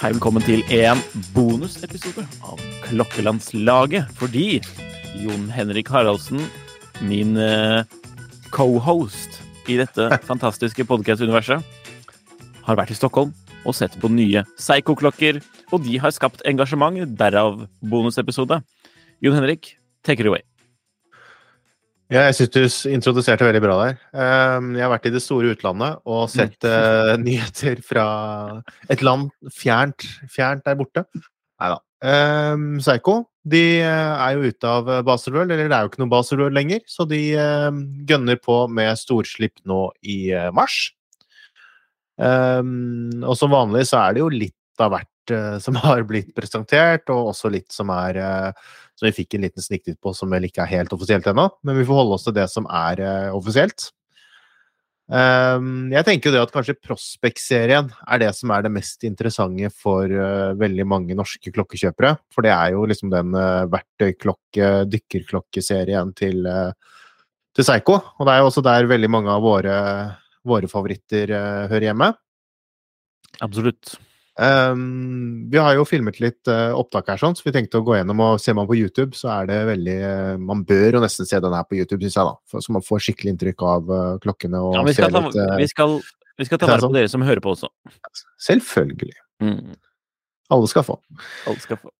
Hei, velkommen til en bonusepisode av Klokkelandslaget. Fordi Jon Henrik Haraldsen, min eh, co-host i dette fantastiske podcast-universet, har vært i Stockholm og sett på nye Psycho-klokker. Og de har skapt engasjement, derav bonusepisode. Jon Henrik, take it away. Ja, jeg syns du introduserte veldig bra der. Ehm, Jeg har vært i det store utlandet og sett mm. nyheter fra et land fjernt, fjernt der borte. Nei da. Psycho de eh, er jo ute av Baselworld, eller det er jo ikke noe Baselworld lenger, så de eh, gønner på med storslipp nå i eh, mars. Ehm, og som vanlig så er det jo litt av hvert eh, som har blitt presentert, og også litt som er eh, som vi fikk en liten sniktitt på, som vel ikke er helt offisielt ennå. Men vi får holde oss til det som er eh, offisielt. Ehm, jeg tenker jo det at kanskje Prospect-serien er det som er det mest interessante for eh, veldig mange norske klokkekjøpere. For det er jo liksom den verktøyklokke, dykkerklokkeserien til, eh, til Seigo. Og det er jo også der veldig mange av våre, våre favoritter eh, hører hjemme. Absolutt. Ehm, vi har jo filmet litt uh, opptak her, sånn, så vi tenkte å gå gjennom. og Ser man på YouTube, så er det veldig uh, Man bør jo nesten se den her på YouTube, syns jeg, da. For, så man får skikkelig inntrykk av uh, klokkene. og Ja, vi, skal ta, litt, vi, skal, vi skal ta vare på sånn. dere som hører på også. Selvfølgelig. Mm. Alle skal få. Alle skal få.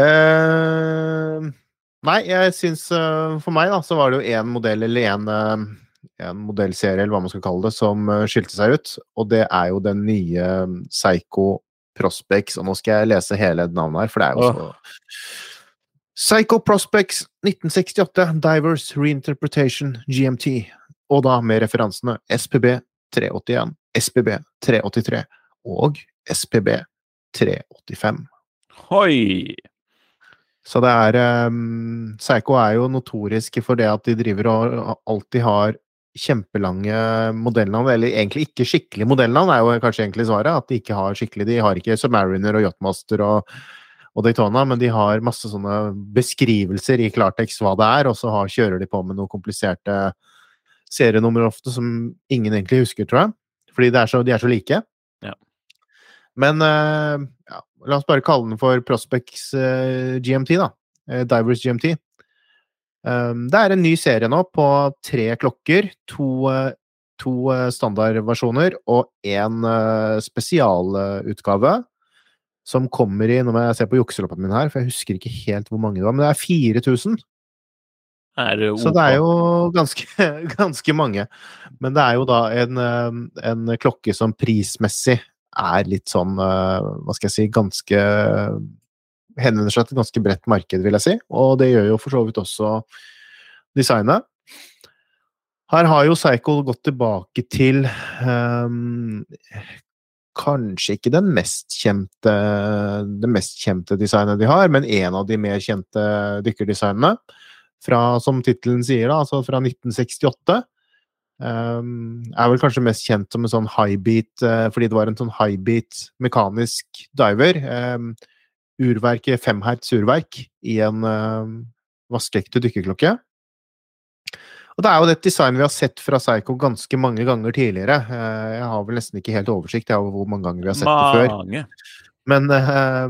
Ehm, nei, jeg syns For meg, da, så var det jo én modell, eller én en modellserie, eller hva man skal kalle det, som skilte seg ut. Og det er jo den nye Psycho Prospects. Og nå skal jeg lese hele navnet her, for det er jo så Psycho Prospects 1968 Divers Reinterpretation GMT. Og da med referansene SPB 381, SPB 383 og SPB 385. Hoi! Så det er um, Psycho er jo notoriske for det at de driver og alltid har kjempelange modellnavn, eller egentlig ikke skikkelige modellnavn, er jo kanskje egentlig svaret. At de ikke har skikkelig De har ikke Submariner og Yachtmaster og, og Daytona, men de har masse sånne beskrivelser i klartekst hva det er, og så har, kjører de på med noen kompliserte serienummer ofte som ingen egentlig husker, tror jeg. Fordi er så, de er så like. Ja. Men eh, ja, la oss bare kalle den for Prospects eh, GMT, da. Eh, Divers GMT. Um, det er en ny serie nå på tre klokker. To, eh, to eh, standardversjoner og én uh, spesialutgave. Som kommer i Nå må jeg se på jukseloppen min her, for jeg husker ikke helt hvor mange det var. Men det er 4000. Er Så det er jo ganske, ganske mange. Men det er jo da en, eh, en klokke som prismessig er litt sånn, eh, hva skal jeg si, ganske Henvender seg til et ganske bredt marked, vil jeg si. Og det gjør jo for så vidt også designet. Her har jo Cycle gått tilbake til um, Kanskje ikke den mest kjente, det mest kjente designet de har, men en av de mer kjente dykkerdesignene fra, som tittelen sier, da, altså fra 1968. Um, er vel kanskje mest kjent som en sånn high-beat, eh, fordi det var en sånn high-beat mekanisk diver. Um, urverk, femhertz urverk, i en uh, vaskeekte dykkerklokke. Og det er jo et design vi har sett fra Psycho ganske mange ganger tidligere. Uh, jeg har vel nesten ikke helt oversikt over hvor mange ganger vi har sett det før. Men eh,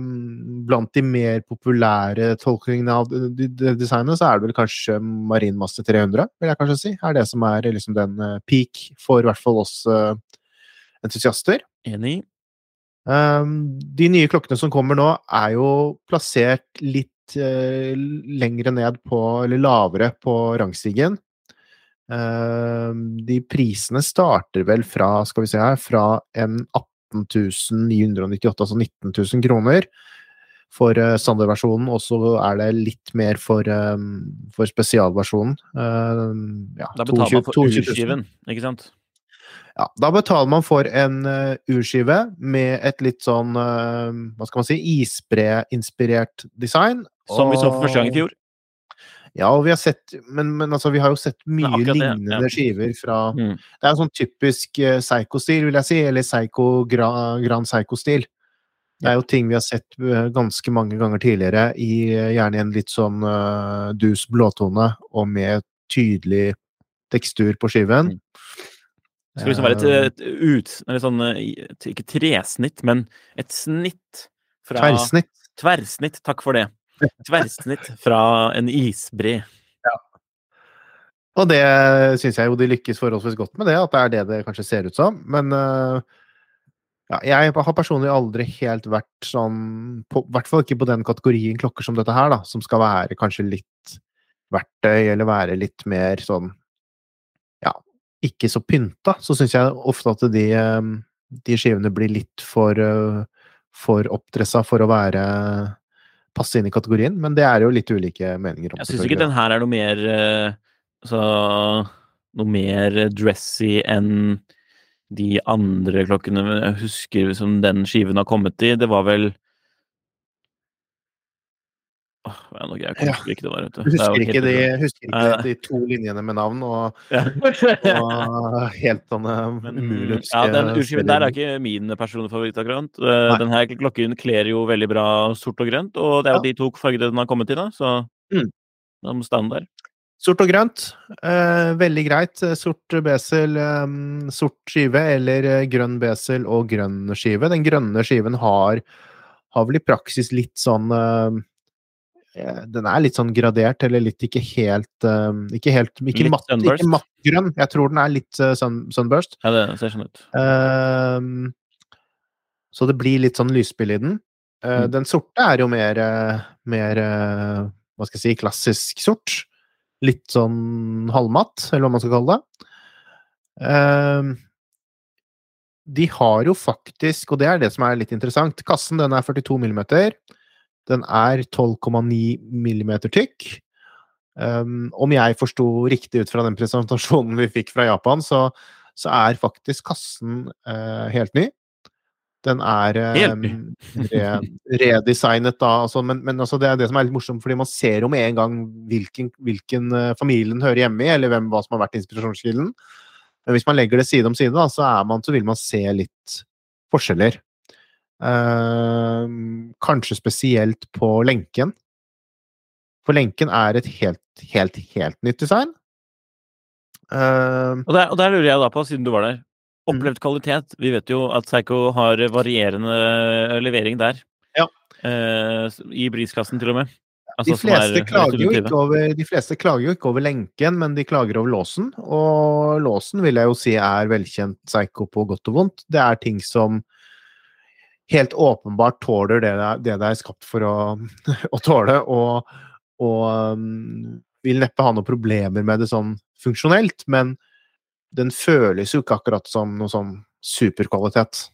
blant de mer populære tolkningene av det designet, så er det vel kanskje Marinmaster 300, vil jeg kanskje si. Er det som er liksom den eh, peak for i hvert fall oss entusiaster. Enig. Um, de nye klokkene som kommer nå, er jo plassert litt uh, lengre ned på, eller lavere på rangstigen. Um, de prisene starter vel fra, skal vi se her, fra en 18.998, altså 19 000 kroner for uh, standardversjonen, og så er det litt mer for, um, for spesialversjonen. Ja, Da betaler man for urskiven, ikke sant? Ja, da betaler man for en uh, urskive med et litt sånn uh, Hva skal man si Isbreinspirert design. Som vi så for første gang i fjor. Ja, og vi har sett Men, men altså, vi har jo sett mye det, lignende ja. skiver fra Mm. Det er sånn typisk uh, Psycho-stil, vil jeg si. Eller Psycho gra, Grand Psycho-stil. Det er jo ting vi har sett ganske mange ganger tidligere, i gjerne en litt sånn uh, dus blåtone og med tydelig tekstur på skiven. Mm. Det skal liksom være et, et ut... Eller sånn eh, Ikke tresnitt, men et snitt fra Tverrsnitt. Tverrsnitt, takk for det. Tverrsnitt fra en isbre. Og det syns jeg jo de lykkes forholdsvis godt med, det, at det er det det kanskje ser ut som. Men øh, ja, jeg har personlig aldri helt vært sånn I hvert fall ikke på den kategorien klokker som dette her, da, som skal være kanskje litt verktøy, eller være litt mer sånn Ja, ikke så pynta. Så syns jeg ofte at de, øh, de skivene blir litt for, øh, for oppdressa for å være passe inn i kategorien, men det er jo litt ulike meninger om. Jeg syns ikke den her er noe mer eh, så, Noe mer dressy enn de andre klokkene jeg husker som den skiven har kommet i. Det var vel Åh, ja, nå- Jeg Ja. husker ikke det der, vet du. Er husker helt ikke, de, husker ikke ja. de to linjene med navn og, Ja. og helt sånne Men, umulig ja, den urskiven der er ikke min personlige favoritt, akkurat. Eh, Nei. Den her klokken kler jo veldig bra sort og grønt, og det er jo de to fargene den har kommet i, da, så Mm. den må stande der. Sort og grønt, eh, veldig greit. Sort besel, eh, sort skive, eller eh, grønn besel og grønn skive. Den grønne skiven har, har vel i praksis litt sånn eh, Den er litt sånn gradert, eller litt ikke helt eh, Ikke helt Ikke Litt matt, sunburst? ikke matt grønn. Jeg tror den er litt eh, sun, sunburst. Ja, det ser sånn ut. Ehm, så det blir litt sånn lysspill i den. Uh, Mm. Den sorte er jo mer, eh, mer eh, hva skal jeg si, klassisk sort. Litt sånn halvmatt, eller hva man skal kalle det. Ehm, de har jo faktisk, og det er det som er litt interessant, kassen den er 42 millimeter. Den er 12,9 millimeter tykk. Um, om jeg forsto riktig ut fra den presentasjonen vi fikk fra Japan, så, så er faktisk kassen uh, helt ny. Den er um, re, redesignet da, altså, men, men altså, det er det som er litt morsomt, fordi man ser jo med en gang hvilken, hvilken uh, familie den hører hjemme i, eller hvem, hva som har vært inspirasjonskilden. Men hvis man legger det side om side, da, så, man, så vil man se litt forskjeller. Eh, kanskje spesielt på lenken. For lenken er et helt, helt, helt nytt design. Eh, Og der, og der lurer jeg da på, siden du var der, Mm. opplevd kvalitet. Vi vet jo at Seiko har varierende levering der. Ja. Eh, I prisklassen, til og med. de, Altså, er fleste jo ikke over, de fleste klager jo ikke over lenken, men de klager over låsen. Og låsen vil jeg jo si er velkjent Seiko på godt og vondt. Det er ting som helt åpenbart tåler det det det er skapt for å, å tåle, og, og um, vil neppe ha noen problemer med det sånn funksjonelt, men den føles jo ikke akkurat som noe sånn superkvalitet.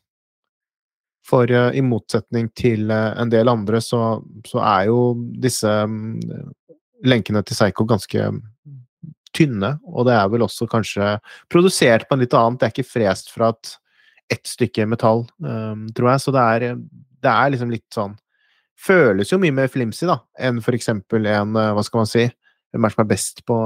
For uh, i motsetning til uh, en del andre, så, så er jo disse um, lenkene til Seigo ganske tynne, og det er vel også kanskje produsert på en litt annet Det er ikke frest fra et, ett stykke metall, eh, tror jeg, så det er, det er liksom litt sånn Føles jo mye mer flimsy, da, enn for eksempel en eh, Hva skal man si? Hvem er som er best på,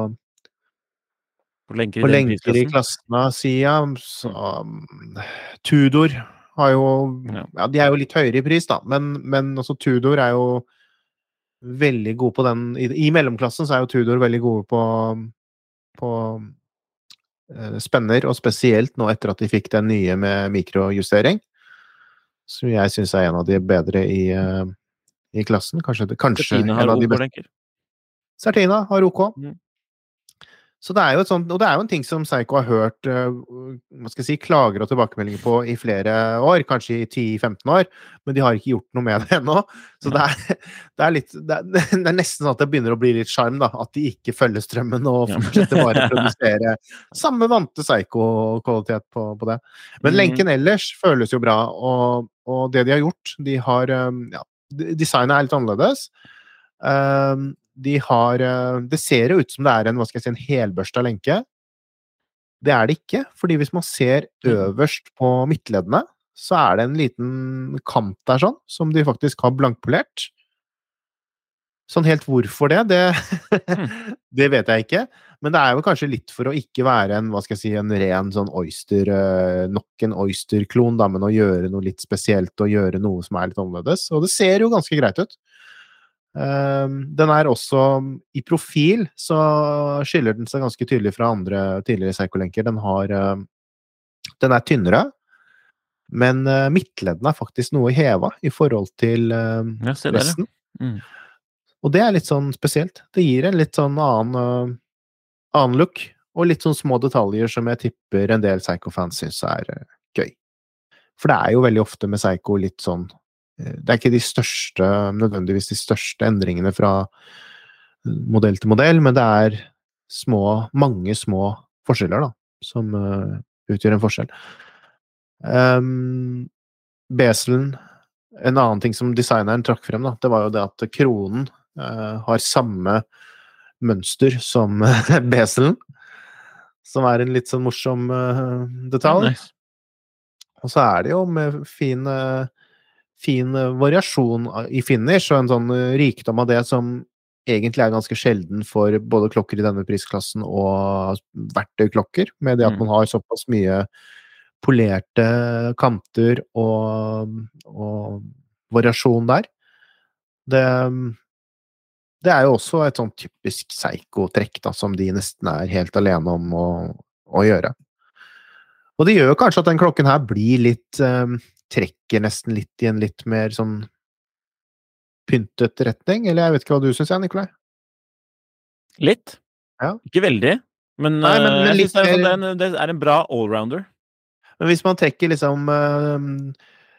På lenker i på lenker i klassen av sier jeg. Um, Tudor har jo Ja. Ja, de er jo litt høyere i pris, da, men, men også Tudor er jo veldig gode på den I, i mellomklassen så er jo Tudor veldig gode på, på spenner, og spesielt nå etter at de fikk den nye med mikrojustering. som jeg syns er en av de bedre i, eh, i klassen. Kanskje, kanskje Tina en har OK beste. Sertina har OK. Mm. Så det er jo et sånt, og det er jo en ting som Psycho har hørt eh, hva skal jeg si, klager og tilbakemeldinger på i flere år, kanskje i 10-15 år, men de har ikke gjort noe med det ennå. Så det er, det er litt det er, det er nesten sånn at det begynner å bli litt sjarm, da. At de ikke følger strømmen og fortsetter bare å produsere samme vante Psycho-kvalitet på, på det. Men Mm. lenken ellers føles jo bra, og, og det de har gjort De har um, Ja, designet er litt annerledes. Um, de har uh, Det ser jo ut som det er en hva skal jeg si, en helbørsta lenke. Det er det ikke, fordi hvis man ser øverst på midtleddene, så er det en liten kant der sånn, som de faktisk har blankpolert. Sånn helt hvorfor det, det, det vet jeg ikke. Men det er jo kanskje litt for å ikke være en, hva skal jeg si, en ren sånn oyster, eh, nok en oyster-klon, da, men å gjøre noe litt spesielt og gjøre noe som er litt annerledes. Og det ser jo ganske greit ut. Ehm, den er også I profil så skiller den seg ganske tydelig fra andre tidligere Seiko-lenker. Den har eh, Den er tynnere, men midtledden midtleddene er faktisk noe heva i forhold til eh, ja. resten. Mm. Og det er litt sånn spesielt. Det gir en litt sånn annen, øh, annen look, og litt sånn små detaljer som jeg tipper en del Psycho-fans syns er øh, gøy. For det er jo veldig ofte med Psycho litt sånn Det er ikke de største, nødvendigvis de største endringene fra modell til modell, men det er små, mange små forskjeller, da, som uh, utgjør en forskjell. Um, Beselen En annen ting som designeren trakk frem, da, det var jo det at kronen uh, har samme mønster som beselen. Som er en litt sånn morsom uh, detalj. Og så er det jo med fin, eh, fin eh, variasjon i finish, og en sånn eh, rikdom av det som egentlig er ganske sjelden for både klokker i denne prisklassen og verktøyklokker, med det at Mm. man har såpass mye polerte kanter og, og variasjon der. Det, det er jo også et sånn typisk Seigo-trekk, som de nesten er helt alene om å, å gjøre. Og det gjør kanskje at den klokken her blir litt eh, Trekker nesten litt i en litt mer sånn pyntet retning, eller jeg vet ikke hva du syns, Nikolai? Litt. Ja. Ikke veldig, men, Nei, men- øh, men litt det, er, en, det er en bra allrounder. Men hvis man trekker liksom eh,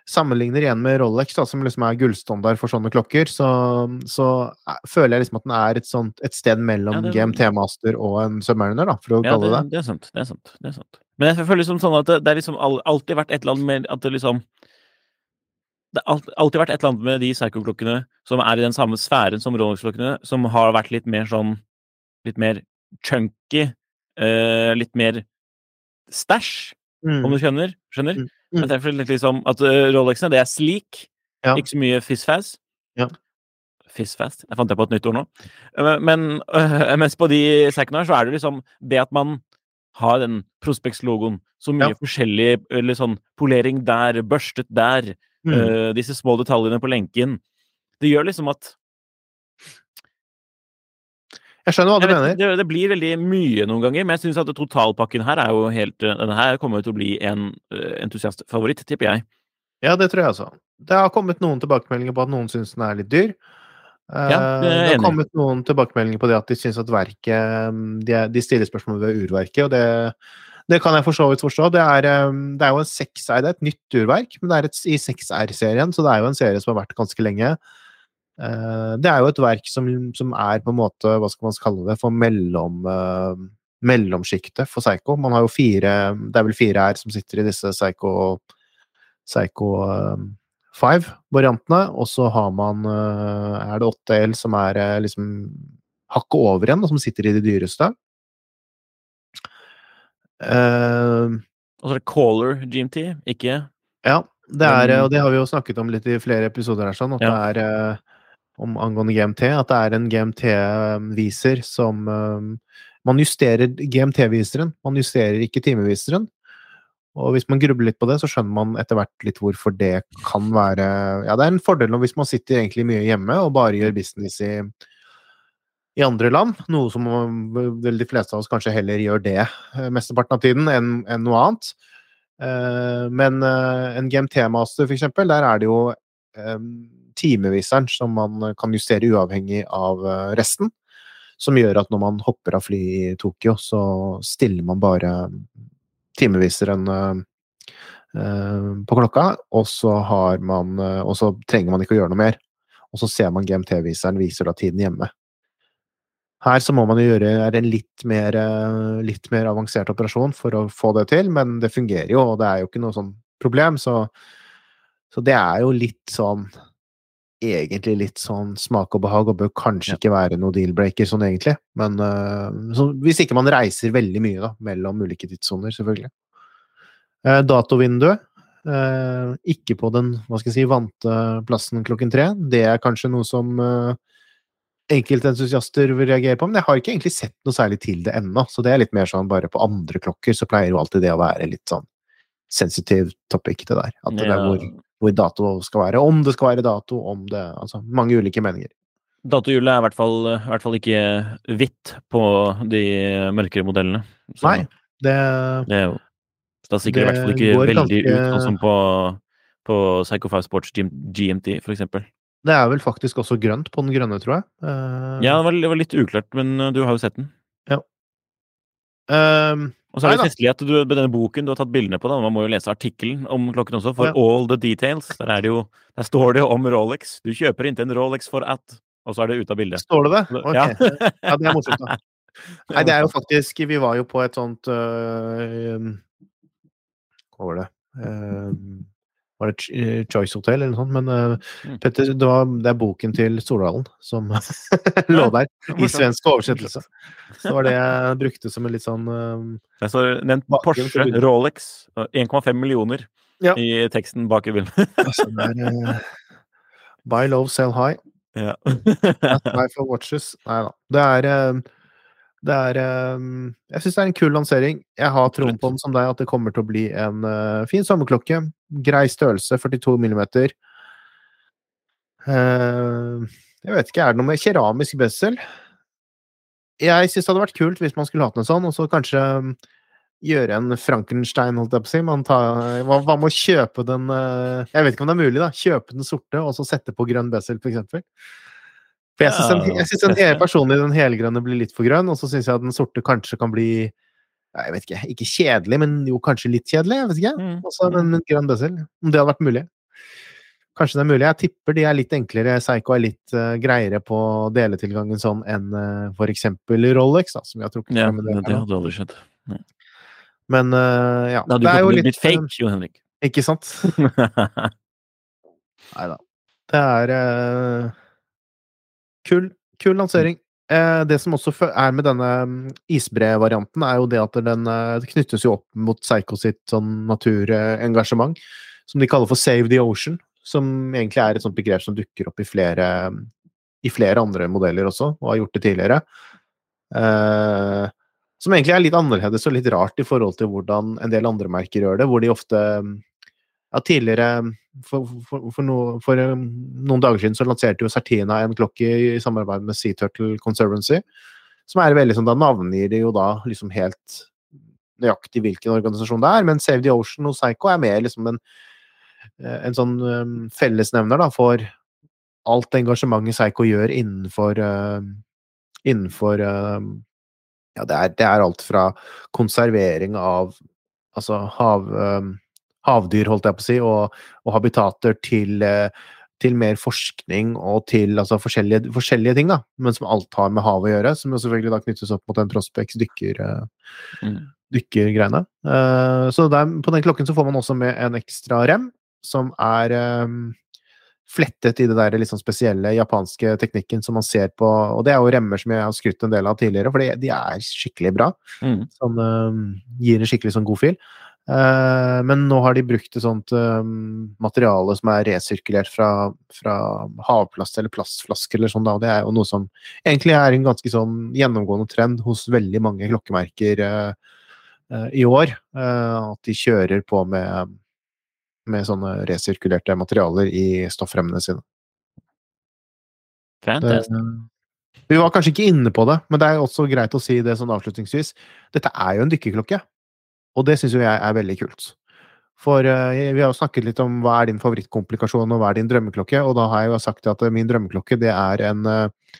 Sammenligner igjen med Rolex, da, som liksom er gullstandard for sånne klokker, så, så eh, føler jeg liksom at den er et, sånt, et sted mellom Ja, det- GMT Master og en Submariner, da, for å Ja, kalle det, det det. det er sant. Det er sant. Det er sant. Men jeg føler liksom sånn at det, det er liksom alltid vært et eller annet med at det liksom Det har alltid vært et eller annet med de Psycho-klokkene som er i den samme sfæren som Rolex-klokkene, som har vært litt mer sånn Litt mer chunky, Uh, litt mer stæsj, om du skjønner? Skjønner? Mm, mm. Jeg litt liksom at eh, Rolexene, det er sleek, Ja. ikke så mye fizz-fazz. Ja. Fizz-fast? Jeg fant jeg på et nytt ord nå. Uh, Men uh, mens på de Psychonar så er det liksom det at man har den Prospects-logoen, så mye Ja. forskjellig eller sånn polering der, børstet der, Mm. øh, disse små detaljene på lenken. Det gjør liksom at Jeg skjønner hva du mener. det, det blir veldig mye noen ganger, men jeg syns at totalpakken her er jo helt øh, Denne her kommer til å bli en øh, entusiastfavoritt, tipper jeg. Ja, det tror jeg også. Det har kommet noen tilbakemeldinger på at noen syns den er litt dyr. Eh, Ja, det er det har kommet noen tilbakemeldinger på det at de syns at verket mm, de, de stiller spørsmål ved urverket, og det, det kan jeg for så vidt forstå. Det er, eh, det er jo en 6R, det er et nytt urverk, men det er et, i 6R-serien, så det er jo en serie som har vært ganske lenge. Eh, Det er jo et verk som, som er på en måte, hva skal man kalle det, for mellom uh, mellomsjiktet for Psycho. Man har jo fire Det er vel fire R som sitter i disse Psycho Psycho eh, 5-variantene, og så har man eh, Er det 8L som er eh, liksom hakket over igjen, og som sitter i de dyreste. Eh, Og så er det Caller GMT, ikke ja, det er, og det har vi jo snakket om litt i flere episoder her, sånn, at Ja. det er eh, om angående GMT, at det er en GMT-viser som eh, Man justerer GMT-viseren, man justerer ikke timeviseren. Og hvis man grubler litt på det, så skjønner man etter hvert litt hvorfor det kan være Ja, det er en fordel hvis man sitter egentlig mye hjemme og bare gjør business i i andre land, noe som vel de fleste av oss kanskje heller gjør det eh, mesteparten av tiden enn enn noe annet. Eh, men eh, en GMT-master, eksempel, der er det jo eh, timeviseren som man kan justere uavhengig av eh, resten. Som gjør at når man hopper av fly i Tokyo, så stiller man bare timeviseren eh, eh, på klokka, og så man eh, Og så trenger man ikke å gjøre noe mer. Og så ser man GMT-viseren viser da tiden hjemme. Her så må man jo gjøre en litt mer, eh, litt mer avansert operasjon for å få det til, men det fungerer jo, og det er jo ikke noe sånn problem, så, så det er jo litt sånn Egentlig litt sånn smak og behag, og bør kanskje Ja. ikke være noe deal-breaker sånn egentlig. Men eh, så, hvis ikke man reiser veldig mye, da, mellom ulike tidssoner, selvfølgelig. Eh, datovinduet. eh, ikke på den hva skal jeg si, vante plassen klokken tre. Det er kanskje noe som uh, enkeltentusiaster vil reagere på, men jeg har ikke egentlig sett noe særlig til det ennå. Så det er litt mer sånn bare på andre klokker så pleier jo alltid det å være litt sånn sensitiv topic, det der. At det er hvor, hvor dato skal være. Om det skal være dato, om det Altså mange ulike meninger. Datohjulet er i hvert fall, i hvert fall ikke hvitt på de mørkere modellene. Så Nei, det det er jo så da stikker i hvert fall ikke veldig ganske- ut, sånn som på, på Psycho 5 Sports GMT, for eksempel. Det er vel faktisk også grønt på den grønne, tror jeg. Uh, Ja, det var, det var litt uklart, men uh, du har jo sett den. ehm, Og så er det festlig at du, med denne boken du har tatt bildene på, da, man må jo lese artikkelen om klokken også, for Ja. all the details. Der, er det jo, der står det jo om Rolex. Du kjøper ikke en Rolex for at Og så er det ute av bildet. står det det? Ok. Ja. Ja, det er morsomt, da. Nei, det er jo faktisk Vi var jo på et sånt øh, Hva var det? Øh, var det eh, Choice Hotel eller noe sånt? Men øh, Mm. Petter, det, var, det er boken til Stordalen som lå der, i svensk oversettelse. Så var det jeg brukte som en litt sånn øh, Jeg står nevnt Porsche. Rolex, 1,5 millioner Ja. i teksten bak i bilen. altså, det er, øh, Buy low, sell high. ja. Buy for watches. Nei da. Det er øh, det er øh, Jeg syns det er en kul lansering. Jeg har troen på den som deg, at det kommer til å bli en øh, fin sommerklokke. Grei størrelse, 42 millimeter. Eh, jeg vet ikke, er det noe med keramisk bessel? Jeg syns det hadde vært kult hvis man skulle hatt en sånn, og så kanskje um, gjøre en Frankenstein, holdt jeg på å si. Man tar, hva, hva med å kjøpe den eh, Jeg vet ikke om det er mulig, da. Kjøpe den sorte, og så sette på grønn bessel, eksempel. For jeg syns den, jeg synes den hele personlig den helgrønne blir litt for grønn, og så syns jeg at den sorte kanskje kan bli jeg vet ikke, ikke kjedelig, men jo kanskje litt kjedelig. jeg vet ikke. Mm. Også en, en grønn bezel, om det hadde vært mulig. Kanskje det er mulig. Jeg tipper de er litt enklere. Psycho er litt uh, greiere på deletilgangen sånn enn uh, for eksempel Rolex, da, som vi har trukket ja, frem en det, det hadde aldri skjedd. Men uh, ja, Det hadde det er jo litt litt fake, Jo Henrik. eh, Ikke sant? Nei da. Det er eh, kul, kul lansering. Eh, det som også er med denne mm, isbrevarianten, er jo det at den eh, knyttes jo opp mot Psycho sitt sånn naturengasjement, som de kaller for Save the Ocean. Som egentlig er et sånt begrep som dukker opp i flere, i flere andre modeller også, og har gjort det tidligere. Eh, som egentlig er litt annerledes og litt rart i forhold til hvordan en del andre merker gjør det, hvor de ofte ja, tidligere for, for, for, no, for um, noen dager siden så lanserte jo Certina en klokke i samarbeid med Sea Turtle Conservancy. Som er veldig sånn, Da navngir de jo da liksom helt nøyaktig hvilken organisasjon det er, men Save the Ocean og Psycho er mer liksom en, eh, en sånn um, fellesnevner da, for alt engasjementet Psycho gjør innenfor uh, innenfor uh, Ja, det er, det er alt fra konservering av altså hav, um, havdyr, holdt jeg på å si, og, og habitater til, eh, til mer forskning og til altså, forskjellige, forskjellige ting, da, men som alt har med havet å gjøre. Som selvfølgelig da knyttes opp mot den Prospects dykker, eh, Mm. dykkergreiene. Uh, så der, på den klokken så får man også med en ekstra rem, som er um, flettet i det der sånn spesielle japanske teknikken som man ser på Og det er jo remmer som jeg har skrytt en del av tidligere, for de er skikkelig bra. Mm. Som um, gir en skikkelig sånn god fil. Eh, men nå har de brukt et sånt eh, materiale som er resirkulert fra, fra havplast eller plastflasker eller sånn, da. Det er jo noe som egentlig er en ganske sånn gjennomgående trend hos veldig mange klokkemerker eh, eh, i år. at de kjører på med, med sånne resirkulerte materialer i stoffremmene sine. Fantastisk. Vi var kanskje ikke inne på det, men det er også greit å si det sånn avslutningsvis. Dette er jo en dykkerklokke, og det syns jo jeg er veldig kult. For uh, vi har jo snakket litt om hva er din favorittkomplikasjon og hva er din drømmeklokke, og da har jeg jo sagt at min drømmeklokke det er en uh,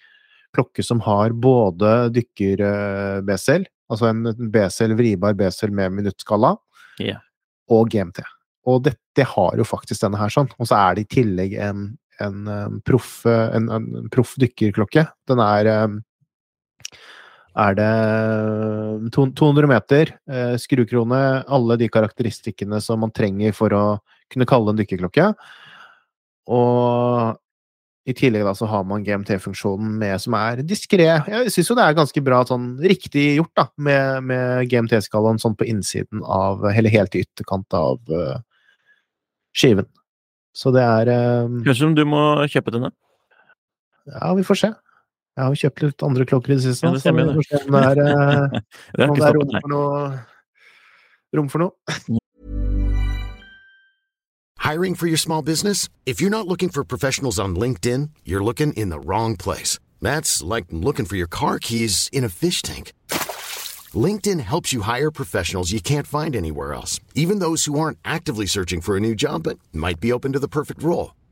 klokke som har både dykker-BCL, altså en BCL, vribar BCL med minuttskala, yeah. og GMT. Og det, det har jo faktisk denne her sånn. Og så er det i tillegg en, en, proff en, en proff dykkerklokke. Den er um, er det um, 200 meter, eh, skrukrone, alle de karakteristikkene som man trenger for å kunne kalle en dykkerklokke. Og i tillegg da så har man GMT-funksjonen med som er diskré. Jeg syns jo det er ganske bra sånn riktig gjort, da, med, med GMT-skalaen sånn på innsiden av Eller helt i ytterkant av uh, skiven. Så det er eh, Høres ut som du må kjøpe denne. Ja, vi får se. Jeg har jo kjøpt litt andre klokker i det siste, Ja, det så stemmer vi får se om det er, eh, Det har om det er rom for noe Rom for noe. Hiring for your small business? If you're not looking for professionals on LinkedIn, you're looking in the wrong place. That's like looking for your car keys in a fish tank. LinkedIn helps you hire professionals you can't find anywhere else, even those who aren't actively searching for a new job but might be open to the perfect role.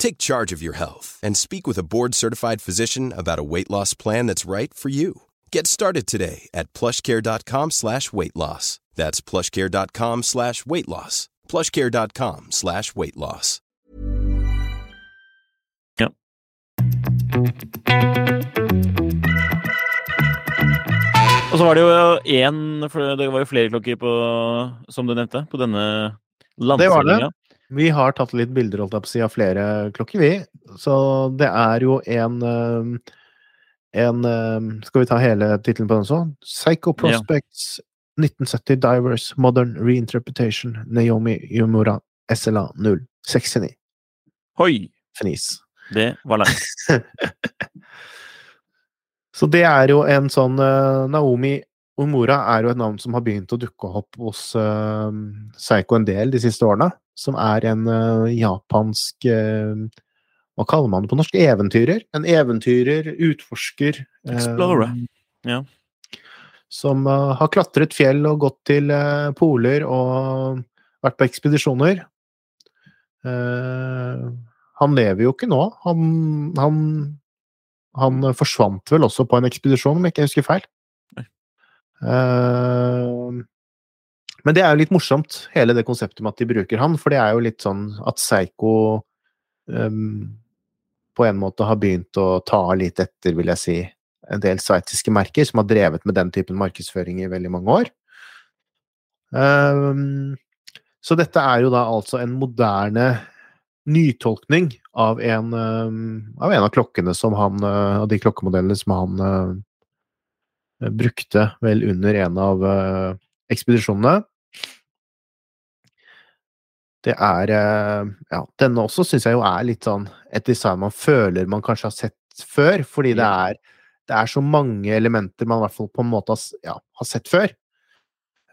Take charge of your health and speak with a board-certified physician about a weight loss plan that's right for you. Get started today at plushcare.com slash weight loss. That's plushcare.com slash weight loss. plushcare.com slash weight loss. Og så var det jo én, for det var jo flere klokker på, som du nevnte, på denne var det. lanseringa. Vi har tatt litt bilder holdt jeg på å si, av flere klokker, vi. Så det er jo en eh, en eh, Skal vi ta hele tittelen på den sånn? Psycho Prospects 1970 Divers Modern Reinterpretation Naomi Yumura SLA 069. Hoi! Fnis. Det var langt. Så det er jo en sånn eh, Naomi Omura er jo et navn som har begynt å dukke opp hos uh, Psycho en del de siste årene. Som er en eh, japansk eh, Hva kaller man det på norsk? Eventyrer? En eventyrer, utforsker eh, Explorer. Ja. Som eh, har klatret fjell og gått til eh, poler og vært på ekspedisjoner. Eh, han lever jo ikke nå. Han, han, han forsvant vel også på en ekspedisjon, om jeg ikke husker feil. Oi. Eh, men det er jo litt morsomt, hele det konseptet med at de bruker han, for det er jo litt sånn at Psycho um, på en måte har begynt å ta litt etter, vil jeg si, en del sveitsiske merker som har drevet med den typen markedsføring i veldig mange år. Um, så dette er jo da altså en moderne nytolkning av en, um, av, en av klokkene som han uh, Av de klokkemodellene som han uh, brukte vel under en av uh, ekspedisjonene. Det er uh, Ja, denne også syns jeg jo er litt sånn et design man føler man kanskje har sett før, fordi det er, det er så mange elementer man i hvert fall på en måte har, ja, har sett før.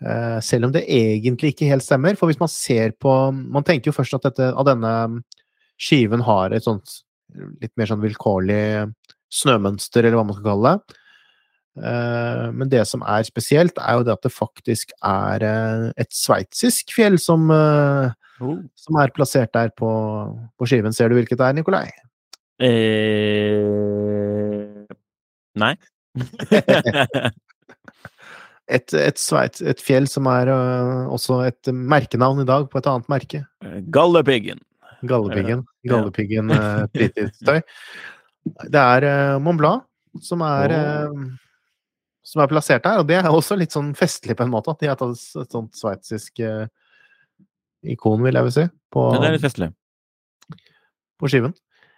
Eh, selv om det egentlig ikke helt stemmer. For hvis man ser på Man tenker jo først at dette, av denne skiven har et sånt litt mer sånn vilkårlig snømønster, eller hva man skal kalle det. Eh, men det som er spesielt, er jo det at det faktisk er eh, et sveitsisk fjell som, eh, Oh. som er plassert der på, på skiven. Ser du hvilket det er, Nikolai? Eh, nei. Et, et, sveits, et fjell som er uh, også et merkenavn i dag på et annet merke. Galdhøpiggen. Gallepiggen. Ja. Gallepiggen uh, fritidstøy. Det er uh, Mont Blanc som er oh eh, som er plassert der. og det er også litt sånn festlig på en måte. At de har tatt et sånt sveitsisk eh, ikon, vil jeg vel si, på, Men det er litt festlig. på skiven.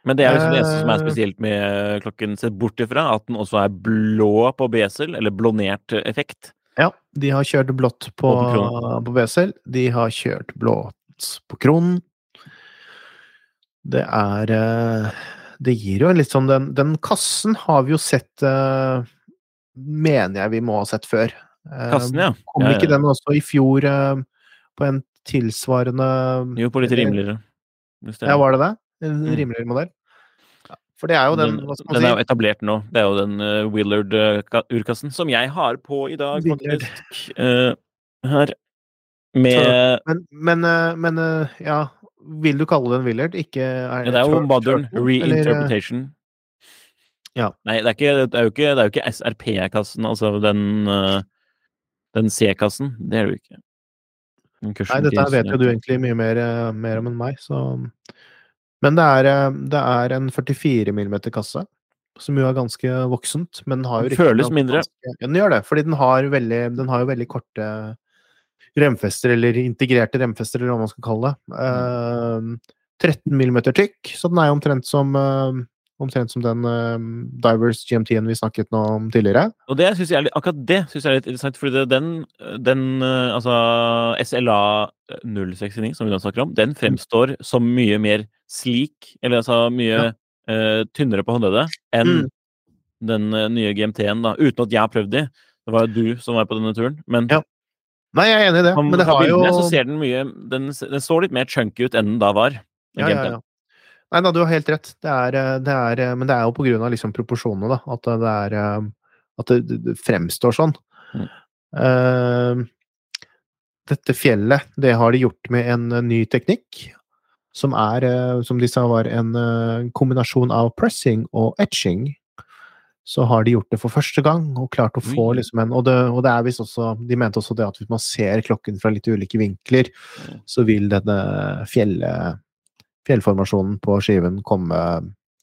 Men det er liksom det eneste som er Eh. spesielt med klokken, sett bort ifra at den også er blå på besel, eller blånert effekt. Ja, de har kjørt blått på, på, på besel. De har kjørt blått på kronen. Det er eh, Det gir jo en litt sånn Den, den kassen har vi jo sett eh, Mener jeg vi må ha sett før. Eh, Kassen, ja. Kom ikke ja. den også i fjor eh, på en tilsvarende Jo, på litt rimeligere. Er- Ja, var det det? En Mm. modell? For det er jo den, den, den er jo etablert nå. Det er jo den uh, Willard-urkassen som jeg har på i dag, faktisk. Uh, her. Med Men, men, uh, men ja Vil du kalle den Willard? Ikke er ja, Det er jo modern Turtle, eller, reinterpretation. Ja. Nei, det er, ikke, det er jo ikke, ikke SRP-kassen, altså den, den C-kassen. Det er det jo ikke. Nei, dette vet jo du egentlig mye mer, eh, mer om enn meg, så Men det er, eh, det er en 44 mm kasse, som jo er ganske voksent, men har jo Den føles mindre. ganske- Ja, den gjør det, fordi den har, veldig, den har jo veldig korte remfester, eller integrerte remfester, eller hva man skal kalle det. Mm. Uh, 13 mm tykk, så den er jo omtrent som eh, Omtrent som den uh, Divers GMT-en vi snakket nå om tidligere. Og det synes jeg er litt, akkurat det syns jeg er litt interessant, fordi det, den, den uh, altså SLA 069, som vi nå snakker om, den fremstår som mye mer slik, eller altså mye eh, tynnere på håndleddet, enn Mm. den nye GMT-en, da. Uten at jeg har prøvd de. Det var jo du som var på denne turen. Men Ja, Nei, jeg er enig i det, men det har jo bildene så ser den mye den, den står litt mer chunky ut enn den da var. den Ja, ja, ja. Nei da, du har helt rett. Det er, eh, det er, eh, men det er jo på grunn av liksom proporsjonene, da. At det er eh, At det, fremstår sånn. Mm. Uh, dette fjellet, det har de gjort med en eh, ny teknikk. Som er, eh, som de sa var en eh, kombinasjon av pressing og etching. Så har de gjort det for første gang, og klart å få liksom en Og det, og det er visst også De mente også det at hvis man ser klokken fra litt ulike vinkler, så vil denne fjellet fjellformasjonen på skiven komme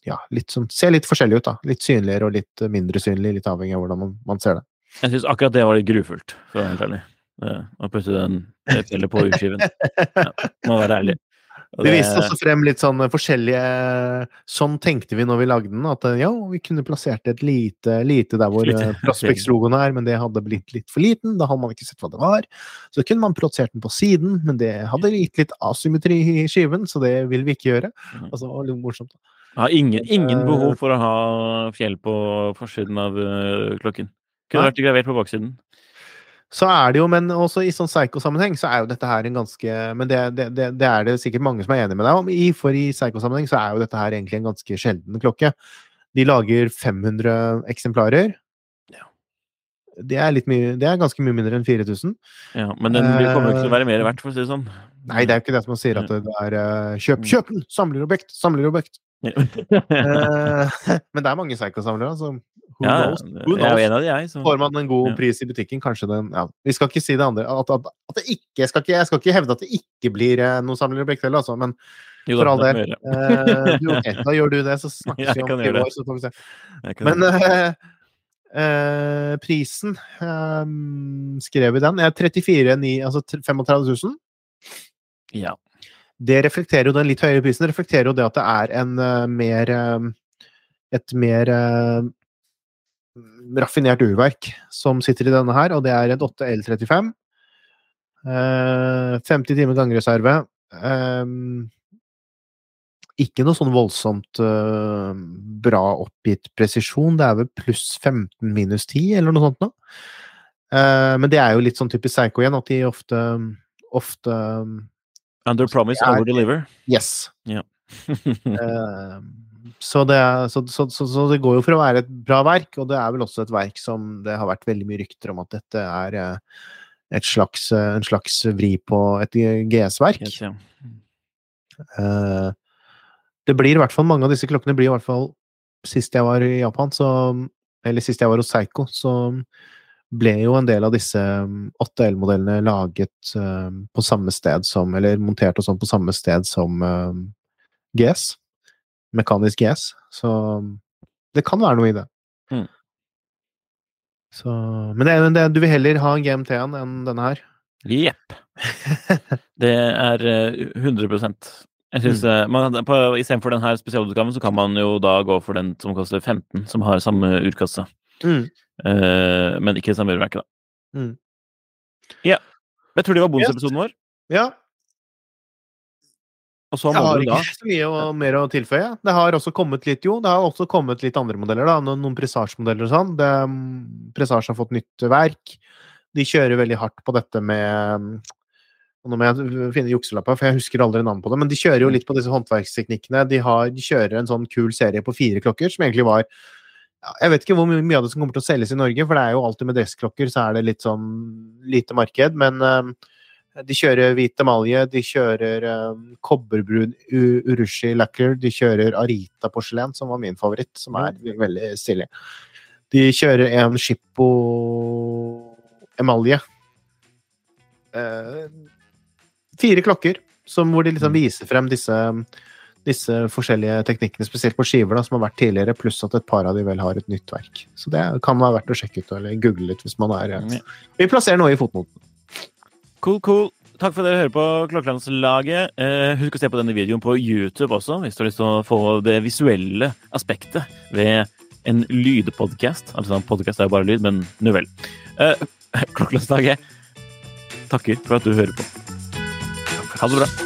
ja, litt sånn, se litt forskjellig ut. da. Litt synligere og litt mindre synlig, litt avhengig av hvordan man, man ser det. Jeg syns akkurat det var litt grufullt, for å være helt ærlig. Å putte den fjellet på urskiven. Ja, må være ærlig. De viste også frem litt sånn forskjellige Sånn tenkte vi når vi lagde den, at eh, ja, vi kunne plassert et lite, lite der hvor eh, Prospects-logoen er, men det hadde blitt litt for liten. Da hadde man ikke sett hva det var. Så kunne man plassert den på siden, men det hadde gitt litt asymmetri i skiven, så det vil vi ikke gjøre. Altså, det var litt morsomt. Jeg har ingen, ingen Eh, behov for å ha fjell på forsiden av øh, klokken. Kunne vært gravert på baksiden. Så er det jo, men også i sånn psycho-sammenheng, så er jo dette her en ganske Men det, det, det, det er det sikkert mange som er enig med deg om, i, for i psycho-sammenheng så er jo dette her egentlig en ganske sjelden klokke. De lager 500 eksemplarer. Ja. Det er, mye, det er ganske mye mindre enn 4000. Ja, men den blir- kommer jo ikke til å være mer verdt, for å si det sånn. Nei, det er jo ikke det som man sier at det, er eh, kjøp, kjøp den! Samlerobjekt! Samlerobjekt! Eh, men det er mange psycho-samlere, så who ja, knows? Who jeg er en av de, jeg. Så. Får man en god Ja. pris i butikken, kanskje den ja. Vi skal ikke si det andre at, at, at det ikke, jeg, skal ikke, jeg skal ikke hevde at det ikke blir eh, noen samlerobjekt heller, altså, men Jo for all del. jeg eh, du, da gjør du det, så snakkes vi om fire år, så får vi se. Men eh, eh, prisen eh, skrev vi den. er 34 9, altså 35 000. ja. Det reflekterer jo den litt høyere prisen. Det reflekterer jo det at det er en eh, mer eh, Et mer raffinert urverk som sitter i denne her, og det er et 8L35. Uh, 50 timer gangreserve. Uh, ikke noe sånn voldsomt uh, bra oppgitt presisjon. Det er vel pluss 15 minus 10, eller noe sånt noe. Eh, men det er jo litt sånn typisk Psycho igjen, at de ofte ofte Under promise, er- over deliver. Yes. Ja. Så, det, så, så, så, det går jo for å være et bra verk, og det er vel også et verk som det har vært veldig mye rykter om at dette er eh, slags, eh, en slags vri på et GS-verk. Ja. Eh, det blir i hvert fall mange av disse klokkene blir i hvert fall Sist jeg var i Japan, så Eller sist jeg var hos Seiko, så ble jo en del av disse 8L-modellene laget på samme sted som Eller montert og sånn på samme sted som GS. Mekanisk yes. Så det kan være noe i det. Mm. Så, men det, det, du vil heller ha en GMT-en enn denne her? Jepp. Det er eh, 100 Jeg synes, Mm. eh, man, på, Istedenfor denne spesialutgaven, så kan man jo da gå for den som koster 15, som har samme urkasse. Mm. Uh, men ikke samme urverket, da. Mm. Ja. Jeg tror det var bonusepisoden vår. Ja. Og så Jeg har ikke da så mye å- mer å tilføye. Det har også kommet litt, jo, det har også kommet litt andre modeller, da. Noen, Presage-modeller og sånn. Mm, Presage har fått nytt verk. De kjører veldig hardt på dette med mm, og Nå må jeg finne jukselappa, for jeg husker aldri navnet på det. Men de kjører jo litt på disse håndverksteknikkene. De, har, de kjører en sånn kul serie på fire klokker, som egentlig var Jeg vet ikke hvor mye, av det som kommer til å selges i Norge, for det er jo alltid med dressklokker, så er det litt sånn lite marked. Men eh, de kjører hvit emalje, de kjører um, kobberbrun urushi lacquer, de kjører Arita-porselen, som var min favoritt, som er veldig stilig. De kjører en Shippo emalje. Uh, fire klokker som, hvor de liksom viser frem disse, disse forskjellige teknikkene, spesielt på skiver, da, som har vært tidligere, pluss at et par av de vel har et nytt verk. Så det kan være verdt å sjekke ut, eller google litt hvis man er eh, Vi plasserer noe i fotnoten. Cool, cool. Takk for at dere hører på Klokkelandslaget. Eh, husk å se på denne videoen på YouTube også, hvis du har lyst til å få det visuelle aspektet ved en lydpodkast. Altså, podkast er jo bare lyd, men nu vel. Eh, Klokkelandslaget takker for at du hører på. Ha det bra.